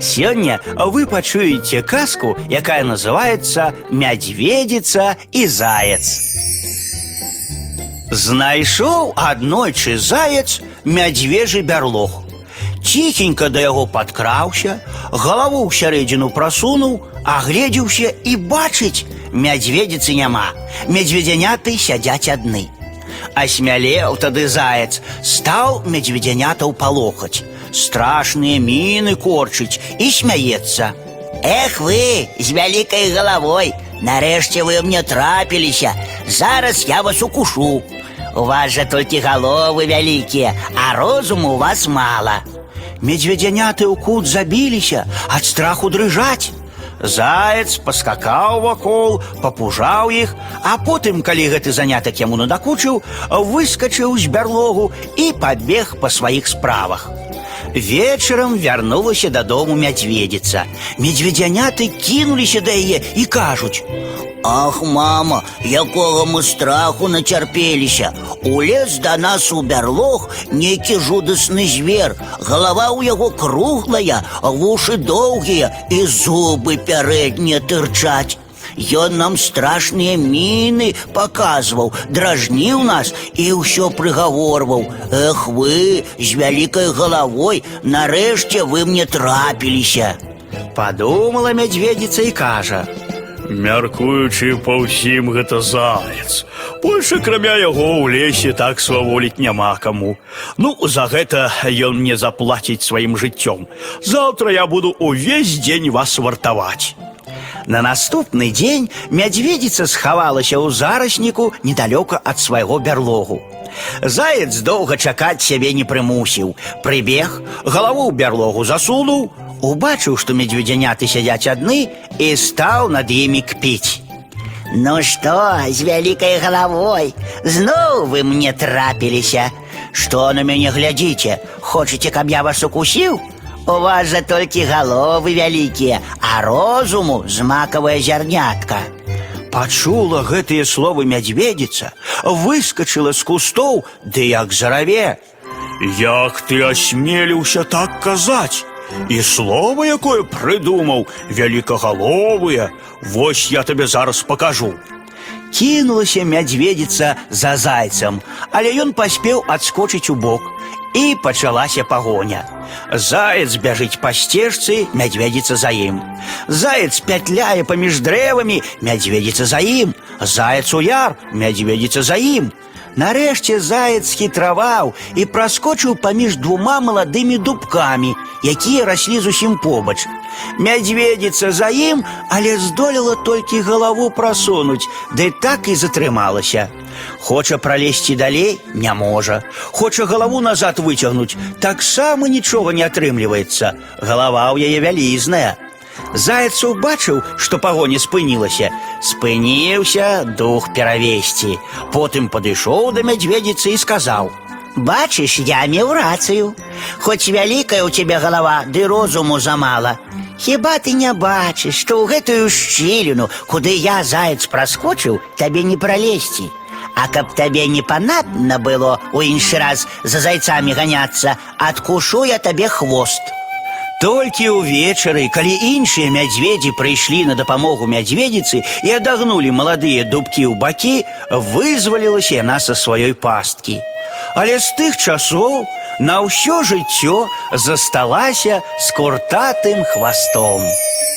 Сегодня вы пачуеце казку, якая называется «Мядзведица и заяц». Знайшоў аднойчы заяц мядзвежы бярлог. Ціхенька да яго падкраўся, галаву ў сярэдзіну прасунуў, агледзеўся і бачыць, мядзведзіцы няма. Медведзяняты сядзяць адны. Асмялеў тады заяц, стаў медведзянятаў палохаць. Страшныя міны корчыць і смяецца. Эх вы, з вялікай галавой, нарэшце вы мне трапіліся. Зараз я вас укушу. У вас жа толькі галовы вялікія, а розуму у вас мала. Медведзяняты ў кут забіліся, ад страху дрыжаць. Заяц паскакаў вакол, папужаў іх, а потым, калі гэты занятак яму надакучыў, выскачыў з бярлогу і пабег па сваіх справах. Вечарам вярнулася дадому мядзведзіца. Медведзяняты кінуліся да яе і кажуць: Ах, мама, якога мы страху начарпеліся. Улез да нас у бярлог нейкі жудасны звер. Галава ў яго круглая, вушы доўгія і зубы пярэднія тырчаць. Ён нам страшныя міны паказваў, дражніў нас і ўсё прыгаворваў. Эх вы, з вялікай галавой, нарэшце вы мне трапіліся. Падумала мядзведзіца і кажа: Мяркуючы па ўсім гэта заяц. Больше крамя яго ў лесе так сваволіць няма каму. Ну, за гэта ён мне заплаціць сваім жыццём. Заўтра я буду увесь дзень вас вартаваць. На наступны дзень мядзведзіца схавалася ў зарасніку недалёка ад свайго бярлогу. Заяц доўга чакаць сябе не прымусіў. Прыбег, галаву ў бярлогу засунуў, убачыў, што медведзяняты сядзяць адны і стаў над імі кпіць. Ну што, з вялікай галавой, зноў вы мне трапіліся. Што на мяне глядзіце, Хочаце, каб я вас укусіў? У вас жа толькі галовы вялікія, а розуму з макавая зярнятка. Пачула гэтыя словы мядзведзіца, выскачыла з кустоў, ды як зараве. Як ты асмеліўся так казаць? І слова якое прыдумаў, вялікагаловыя, Вось я табе зараз пакажу. Кінулася мядзведзіца за зайцам, але ён паспеў адскочыць у бок, і пачалася пагоня. Заяц бяжыць па сцежцы, мядзведзіца за ім. Заяц пятляе паміж дрэвамі, мядзведзіца за ім. Заяц у яр, мядзведзіца за ім. Нарэшце заяц хітраваў і праскочыў паміж двума маладымі дубкамі, якія раслі зусім побач. Мядзведзіца за ім, але здолела толькі галаву прасунуць, ды так і затрымалася. Хоча пралезці далей, не можа. Хоча галаву назад выцягнуць, таксама нічога не атрымліваецца. Галава ў яе вялізная. Заяц убачыў, што пагоня спынілася, спыніўся дух перавесці. Потым падышоў да мядзведзіцы і сказаў: Бачыш, я меў рацыю. Хоць вялікая ў цябе галава, ды розуму замала. Хіба ты не бачыш, што ў гэтую шчыліну, куды я заяц праскочыў, табе не пралезці. А каб табе не панадна было у іншы раз за зайцамі ганяцца, адкушу я табе хвост. Толькі ўвечары, калі іншыя мядзведзі прыйшлі на дапамогу мядзведзіцы і адагнулі маладыя дубкі ў бакі, вызвалілася яна са сваёй пасткі. Але з тых часоў на ўсё жыццё засталася з куртатым хвастом.